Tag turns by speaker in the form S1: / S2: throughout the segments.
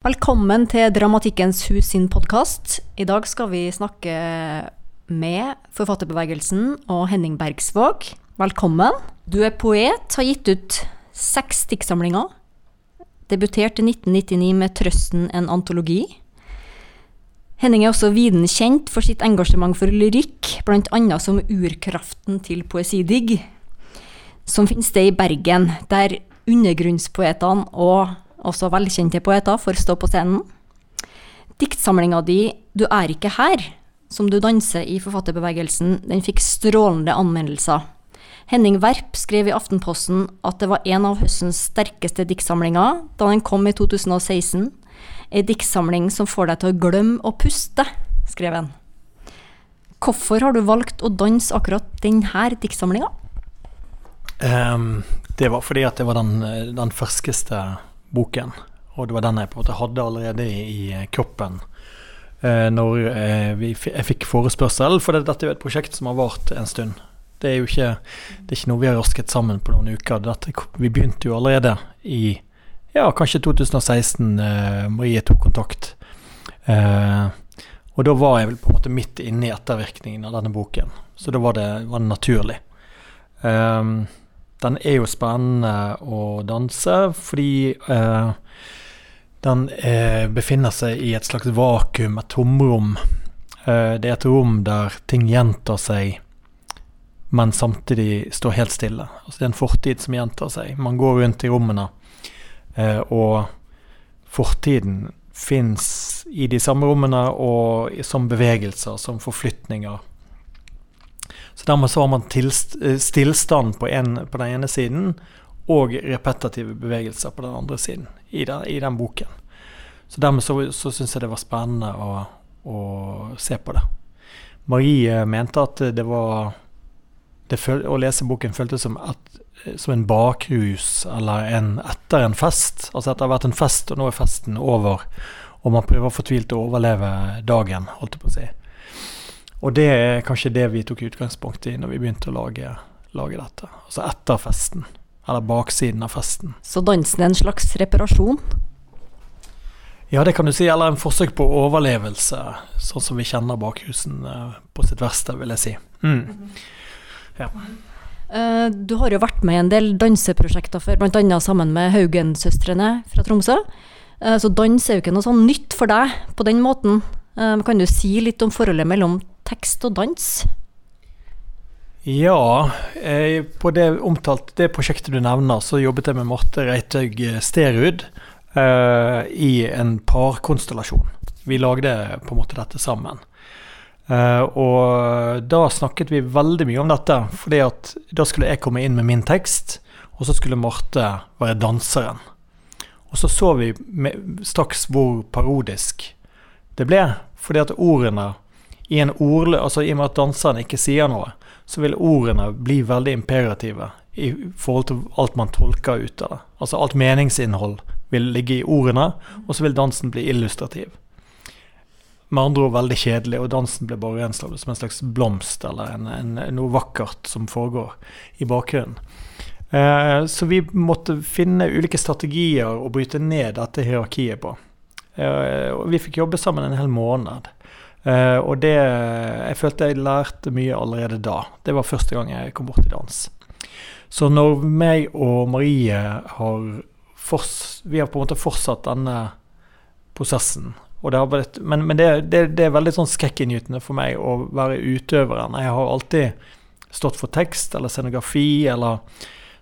S1: Velkommen til Dramatikkens hus sin podkast. I dag skal vi snakke med forfatterbevegelsen og Henning Bergsvåg. Velkommen. Du er poet, har gitt ut seks diktsamlinger. Debuterte i 1999 med 'Trøsten en antologi'. Henning er også viden kjent for sitt engasjement for lyrikk, bl.a. som urkraften til poesidigg, som finnes det i Bergen, der undergrunnspoetene og også velkjente poeter, får stå på scenen. Diktsamlinga di 'Du er ikke her', som du danser i forfatterbevegelsen, den fikk strålende anmeldelser. Henning Werp skrev i Aftenposten at det var en av høstens sterkeste diktsamlinger da den kom i 2016. Ei diktsamling som får deg til å glemme å puste, skrev han. Hvorfor har du valgt å danse akkurat denne diktsamlinga?
S2: Um, det var fordi at det var den, den ferskeste boken. Og det var den jeg på en måte hadde allerede i, i kroppen eh, når eh, jeg fikk forespørsel. For det, dette er jo et prosjekt som har vart en stund. Det er jo ikke, det er ikke noe vi har rasket sammen på noen uker. Dette, vi begynte jo allerede i ja, kanskje 2016. Eh, Marie tok kontakt. Eh, og da var jeg vel på en måte midt inne i ettervirkningen av denne boken. Så da var det, var det naturlig. Um, den er jo spennende å danse fordi eh, den eh, befinner seg i et slags vakuum, et tomrom. Eh, det er et rom der ting gjentar seg, men samtidig står helt stille. Altså Det er en fortid som gjentar seg. Man går rundt i rommene, eh, og fortiden fins i de samme rommene og som bevegelser, som forflytninger så dermed så har man eh, stillstand på, en, på, den ene siden og repetitive bevegelser på den andre siden i den, i den boken. Så dermed så, så syns jeg det var spennende å, å, se på det. Marie mente at det var det føl, Å lese boken føltes som, et, som en bakrus eller en, etter en fest. Altså at det har vært en fest, og nå er festen over, og man prøver fortvilt å overleve dagen, holdt jeg på å si. Og det er kanskje det vi tok utgangspunkt i når vi begynte å lage, lage dette. Altså etter festen. Eller baksiden av festen.
S1: Så dansen er en slags reparasjon?
S2: Ja, det kan du si. Eller en forsøk på overlevelse, sånn som vi kjenner bakhusen eh, på sitt verste, vil jeg si. Mm.
S1: Ja. Eh, du har jo vært med i en del danseprosjekter før, bl.a. sammen med Haugen-søstrene fra Tromsø. Eh, så dans er jo ikke noe sånn nytt for deg på den måten. Kan du si litt om forholdet mellom tekst og dans?
S2: Ja, jeg, på det omtalt, det prosjektet du nevner, så jobbet jeg med Marte Reithaug Sterud eh, i en parkonstellasjon. Vi lagde på en måte dette sammen. Eh, og da snakket vi veldig mye om dette, fordi at da skulle jeg komme inn med min tekst, og så skulle Marte være danseren. Og så så vi med, straks hvor parodisk det ble, fordi at ordene i en ordlø, altså i og med at danseren ikke sier noe, så vil ordene bli veldig imperative i forhold til alt man tolker ut av det. Altså alt meningsinnhold vil ligge i ordene, og så vil dansen bli illustrativ. Med andre ord veldig kjedelig, og dansen blir bare en som en slags blomst eller en, en, noe vakkert som foregår i bakgrunnen. Eh, så vi måtte finne ulike strategier å bryte ned dette hierarkiet på. Eh, og vi fikk jobbe sammen en hel måned. Uh, og det Jeg følte jeg lærte mye allerede da. Det var første gang jeg kom bort i dans. Så når meg og Marie har Vi har på en måte fortsatt denne prosessen. Vært, men, men det, det, det, er veldig sånn skrekkinngytende for meg å være utøveren. Jeg har alltid stått for tekst eller scenografi eller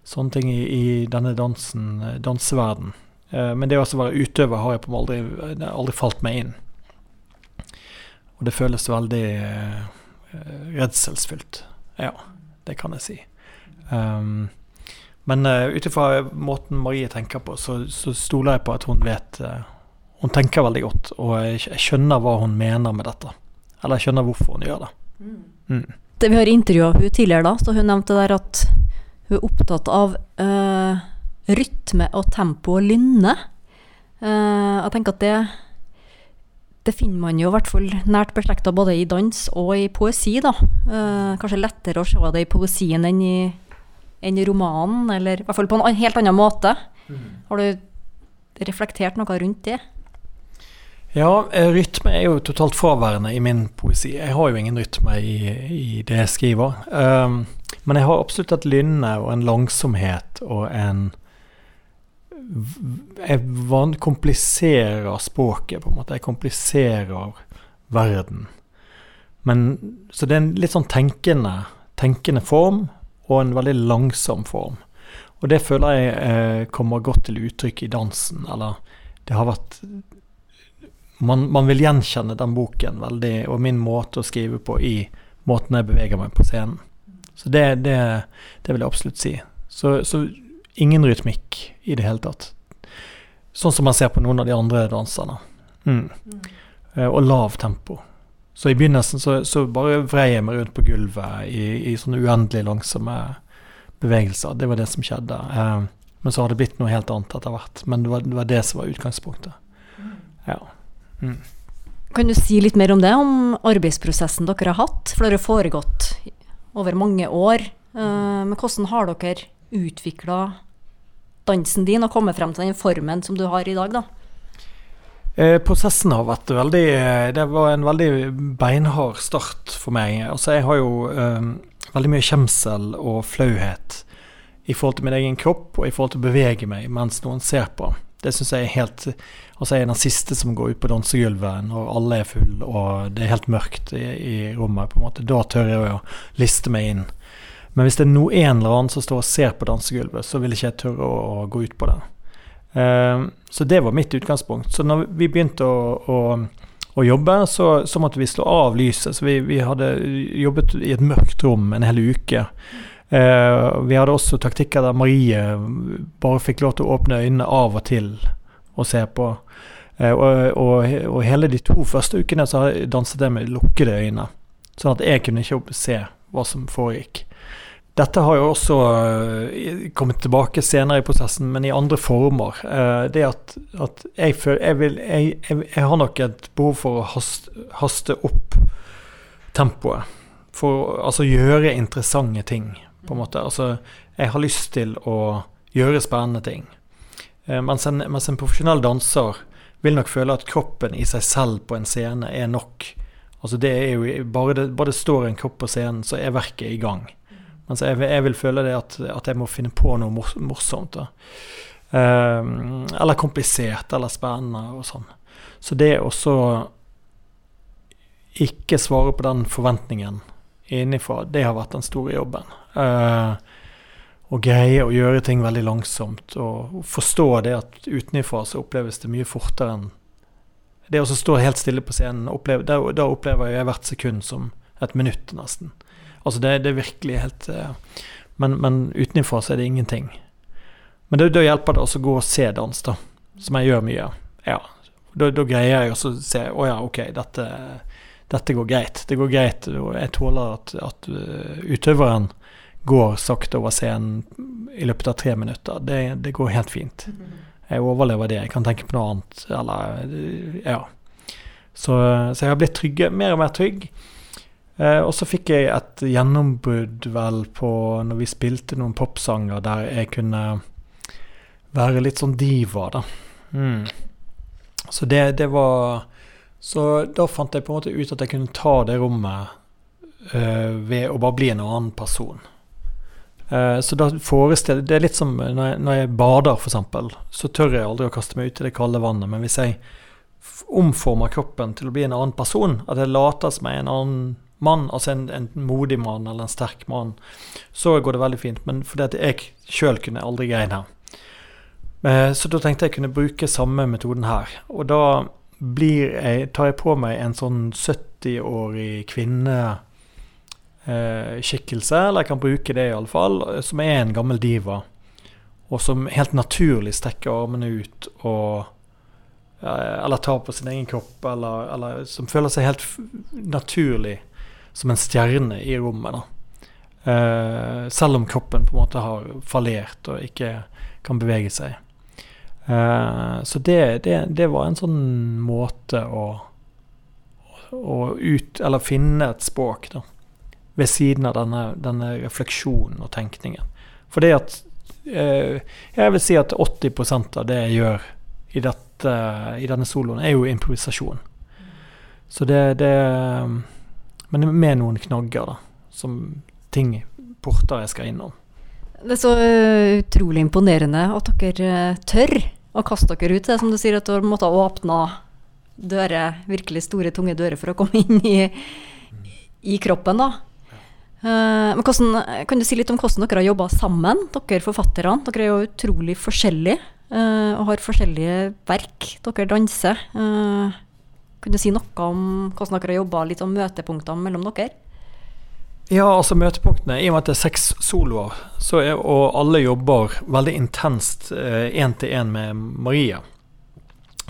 S2: sånne ting i, i denne dansen, danseverden. Uh, men det å være utøver har jeg på en måte aldri, aldri falt meg inn. Og det føles veldig uh, redselsfullt. Ja, det kan jeg si. Um, men uh, ut ifra måten Marie tenker på, så, så, stoler jeg på at hun vet uh, Hun tenker veldig godt, og jeg, jeg, skjønner hva hun mener med dette. Eller jeg skjønner hvorfor hun gjør det. Mm.
S1: Mm. det vi har intervjua hun tidligere, da, så hun nevnte der at hun er opptatt av uh, rytme og tempo og lynne. jeg tenker at det det finner man jo i hvert fall nært beslekta både i dans og i poesi, da. Eh, kanskje lettere å se det i poesien enn i, enn i romanen, eller i hvert fall på en helt annen måte. Mm. Har du reflektert noe rundt det?
S2: Ja, eh, rytme er jo totalt fraværende i min poesi. Jeg har jo ingen rytme i, i det jeg skriver. Um, men jeg har absolutt et lynne og en langsomhet og en Jeg kompliserer språket, på en måte. Jeg kompliserer verden. Men, så det er en litt sånn tenkende, tenkende form, og en veldig langsom form. Og det føler jeg eh, kommer godt til uttrykk i dansen. Eller det har vært man, man, vil gjenkjenne den boken veldig, og min måte å skrive på i måten jeg beveger meg på scenen. Så det, det, det vil jeg absolutt si. Så, så, ingen rytmikk i det hele tatt. Sånn som man ser på noen av de andre danserne. Mm. Mm. Uh, og lav tempo. Så i begynnelsen så, så bare vrei jeg meg rundt på gulvet i, i, sånne uendelig langsomme bevegelser. Det var det som skjedde. Uh, men så har det blitt noe helt annet etter hvert. Men det var, det var det som var utgangspunktet. Mm. Ja.
S1: Mm. Kan du si litt mer om det, om arbeidsprosessen dere har hatt? For det har foregått over mange år. Uh, men hvordan har dere utvikla dansen din og komme frem til den formen som du har i dag, da?
S2: Eh, prosessen har vært veldig eh, Det var en veldig beinhard start for meg. Altså, jeg har jo eh, veldig mye kjemsel og flauhet i forhold til min egen kropp og i forhold til å bevege meg mens noen ser på. Det syns jeg er helt Altså jeg er den siste som går ut på dansegulvet når alle er full og det er helt mørkt i, i, rommet. på en måte. Da tør jeg å liste meg inn. Men hvis det er noe en eller annen som står og ser på dansegulvet, så vil ikke jeg tørre å, å gå ut på det. Uh, så det var mitt utgangspunkt. Så når vi begynte å, å, å jobbe, så, så, måtte vi slå av lyset. Så vi, vi, hadde jobbet i et mørkt rom en hel uke. Uh, vi hadde også taktikker der Marie bare fikk lov til å åpne øynene av og til og se på. Uh, og, og, og, hele de to første ukene så danset jeg med lukkede øyne, sånn at jeg kunne ikke se hva som foregikk. Dette har jo også uh, kommet tilbake senere i prosessen, men i andre former. det at, at jeg, føler, jeg, vil, jeg, jeg, har nok et behov for å haste, haste opp tempoet. For altså gjøre interessante ting på en måte. Altså, jeg har lyst til å gjøre spennende ting. Eh, mens, en, mens, en, profesjonell danser vil nok føle at kroppen i seg selv på en scene er nok. Altså det er jo Bare det, bare det står en kropp på scenen, så er verket i gang. Mens jeg, jeg vil føle det at, at, jeg må finne på noe mors, morsomt. Um, eller komplisert eller spennende og sånn. Så det å ikke svare på den forventningen innenfra, det har vært den store jobben. Uh, å greie å gjøre ting veldig langsomt. Og forstå det at utenfra så oppleves det mye fortere enn Det å stå helt stille på scenen, opplever, da, da, opplever jeg hvert sekund som et minutt, nesten. Altså det, det er virkelig helt uh, Men, men utenfra så er det ingenting. Men da hjelper det også å gå og se dans, da. Som jeg gjør mye. Ja. Da, da greier jeg også å se Å ja, ok, dette dette går greit. Det går greit, og jeg tåler at, at uh, utøveren går sakte over scenen i løpet av tre minutter. Det, det, går helt fint. Jeg overlever det. Jeg kan tenke på noe annet. Eller Ja. Så, så jeg har blitt trygge, mer og mer trygg. Eh, og så fikk jeg et gjennombrudd vel på når vi spilte noen popsanger der jeg kunne være litt sånn diva, da. Mm. Så det, det var så da fant jeg på en måte ut at jeg kunne ta det rommet eh, ved å bare bli en annen person. Uh, så da forestiller Det er litt som når jeg, når jeg bader, f.eks. Så tør jeg aldri å kaste meg ut i det kalde vannet. Men hvis jeg omformer kroppen til å bli en annen person, at jeg later som jeg er en annen mann, altså en, en, modig mann eller en sterk mann, så går det veldig fint. Men fordi at jeg sjøl kunne aldri greid det. Uh, så da tenkte jeg kunne bruke samme metoden her. Og da jeg, tar jeg på meg en sånn 70-årig kvinneskikkelse, eh, eller jeg kan bruke det iallfall, som er en gammel diva, og som helt naturlig strekker armene ut og eh, Eller tar på sin egen kropp, eller, eller, som føler seg helt naturlig som en stjerne i rommet. da. Eh, selv om kroppen på en måte har fallert og ikke kan bevege seg. Så det, det, det, var en sånn måte å, å ut, eller finne et språk da, ved siden av denne, denne refleksjonen og tenkningen. For det at uh, Jeg vil si at 80 av det jeg gjør i dette, i denne soloen, er jo improvisasjon. Så det, det Men med noen knagger, da. Som ting, porter jeg skal innom.
S1: Det er så utrolig imponerende at dere uh, tør å kaste dere ut. Det er som du sier, at dere måtte åpne dører, virkelig store, tunge dører for å komme inn i, i kroppen, da. Uh, men hvordan, kan du si litt om hvordan dere har jobba sammen, dere forfatterne? Dere er jo utrolig forskjellige og har forskjellige verk. Dere danser. kan du si noe om hvordan dere har jobba, litt om møtepunktene mellom dere?
S2: Ja, altså møtepunktene, I og med at det er seks soloer, er, og alle jobber veldig intenst én til én med Maria,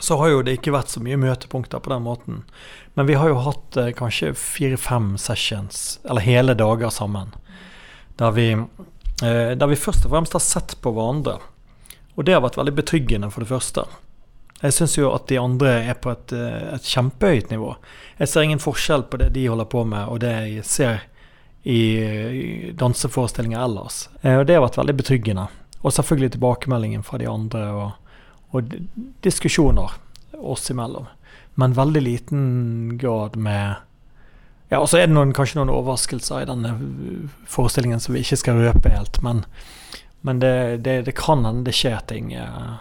S2: så har jo det ikke vært så mye møtepunkter på den måten. Men vi har jo hatt eh, kanskje fire-fem sessions, eller hele dager sammen, der vi, eh, der vi først og fremst har sett på hverandre. Og det har vært veldig betryggende, for det første. Jeg syns jo at de andre er på et, eh, et kjempehøyt nivå. Jeg ser ingen forskjell på det de holder på med, og det jeg ser i danseforestillinger ellers. Eh, og det har vært veldig betryggende. Og selvfølgelig tilbakemeldingen fra de andre og, og diskusjoner oss imellom. Men veldig liten grad med Ja, og så er det noen, kanskje noen overraskelser i denne forestillingen som vi ikke skal røpe helt. Men, men det, det, det, kan hende det skjer ting. Eh,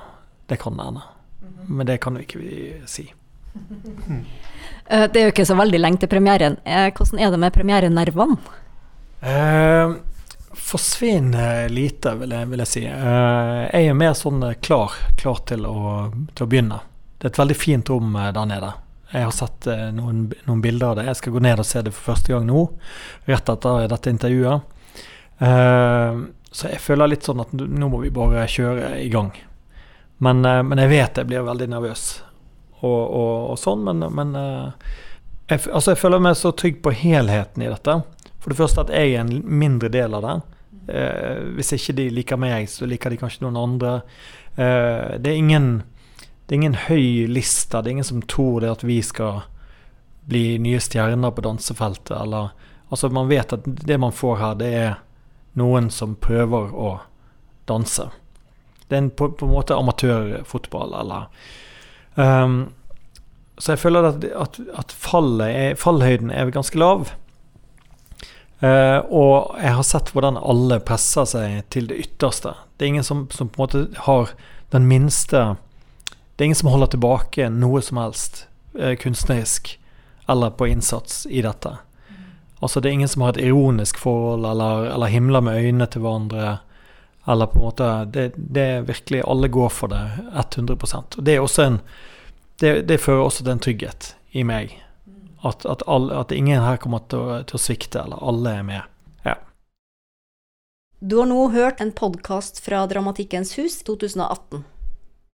S2: det kan hende. Men det kan vi ikke si.
S1: Eh, det er jo ikke så veldig lenge til premieren. Hvordan er det med premierenervene?
S2: Eh, forsvinner lite, vil jeg, vil jeg si. Eh, jeg er mer sånn eh, klar, klar til, å, til, å, begynne. Det er et veldig fint rom eh, der nede. Jeg har sett eh, noen, noen, bilder av det. Jeg skal gå ned og se det for første gang nå, rett etter dette intervjuet. Eh, så jeg føler litt sånn at nå må vi bare kjøre i gang. Men, men jeg vet jeg blir veldig nervøs og, og, og sånn, men, men jeg, altså jeg føler meg så trygg på helheten i dette. For det første at jeg er en mindre del av det. Eh, hvis ikke de liker meg, så liker de kanskje noen andre. Eh, det, er ingen, det er ingen høy liste. Det er ingen som tror det at vi skal bli nye stjerner på dansefeltet. Eller, altså man vet at det man får her, det er noen som prøver å danse. Det er en, på, på, en måte amatørfotball, eller um, Så jeg føler at, at, at er, fallhøyden er ganske lav. Uh, og jeg har sett hvordan alle presser seg til det ytterste. Det er ingen som, som, på en måte har den minste Det er ingen som holder tilbake noe som helst uh, kunstnerisk eller på innsats i dette. Altså Det er ingen som har et ironisk forhold eller, eller himler med øynene til hverandre. Eller på en måte Det, det er virkelig Alle går for det 100% Og Det er også en det, det fører også til en trygghet i meg at, at, all, at ingen her kommer til å, til å, svikte, eller alle er med. Ja.
S1: Du har nå hørt en podkast fra Dramatikkens hus 2018.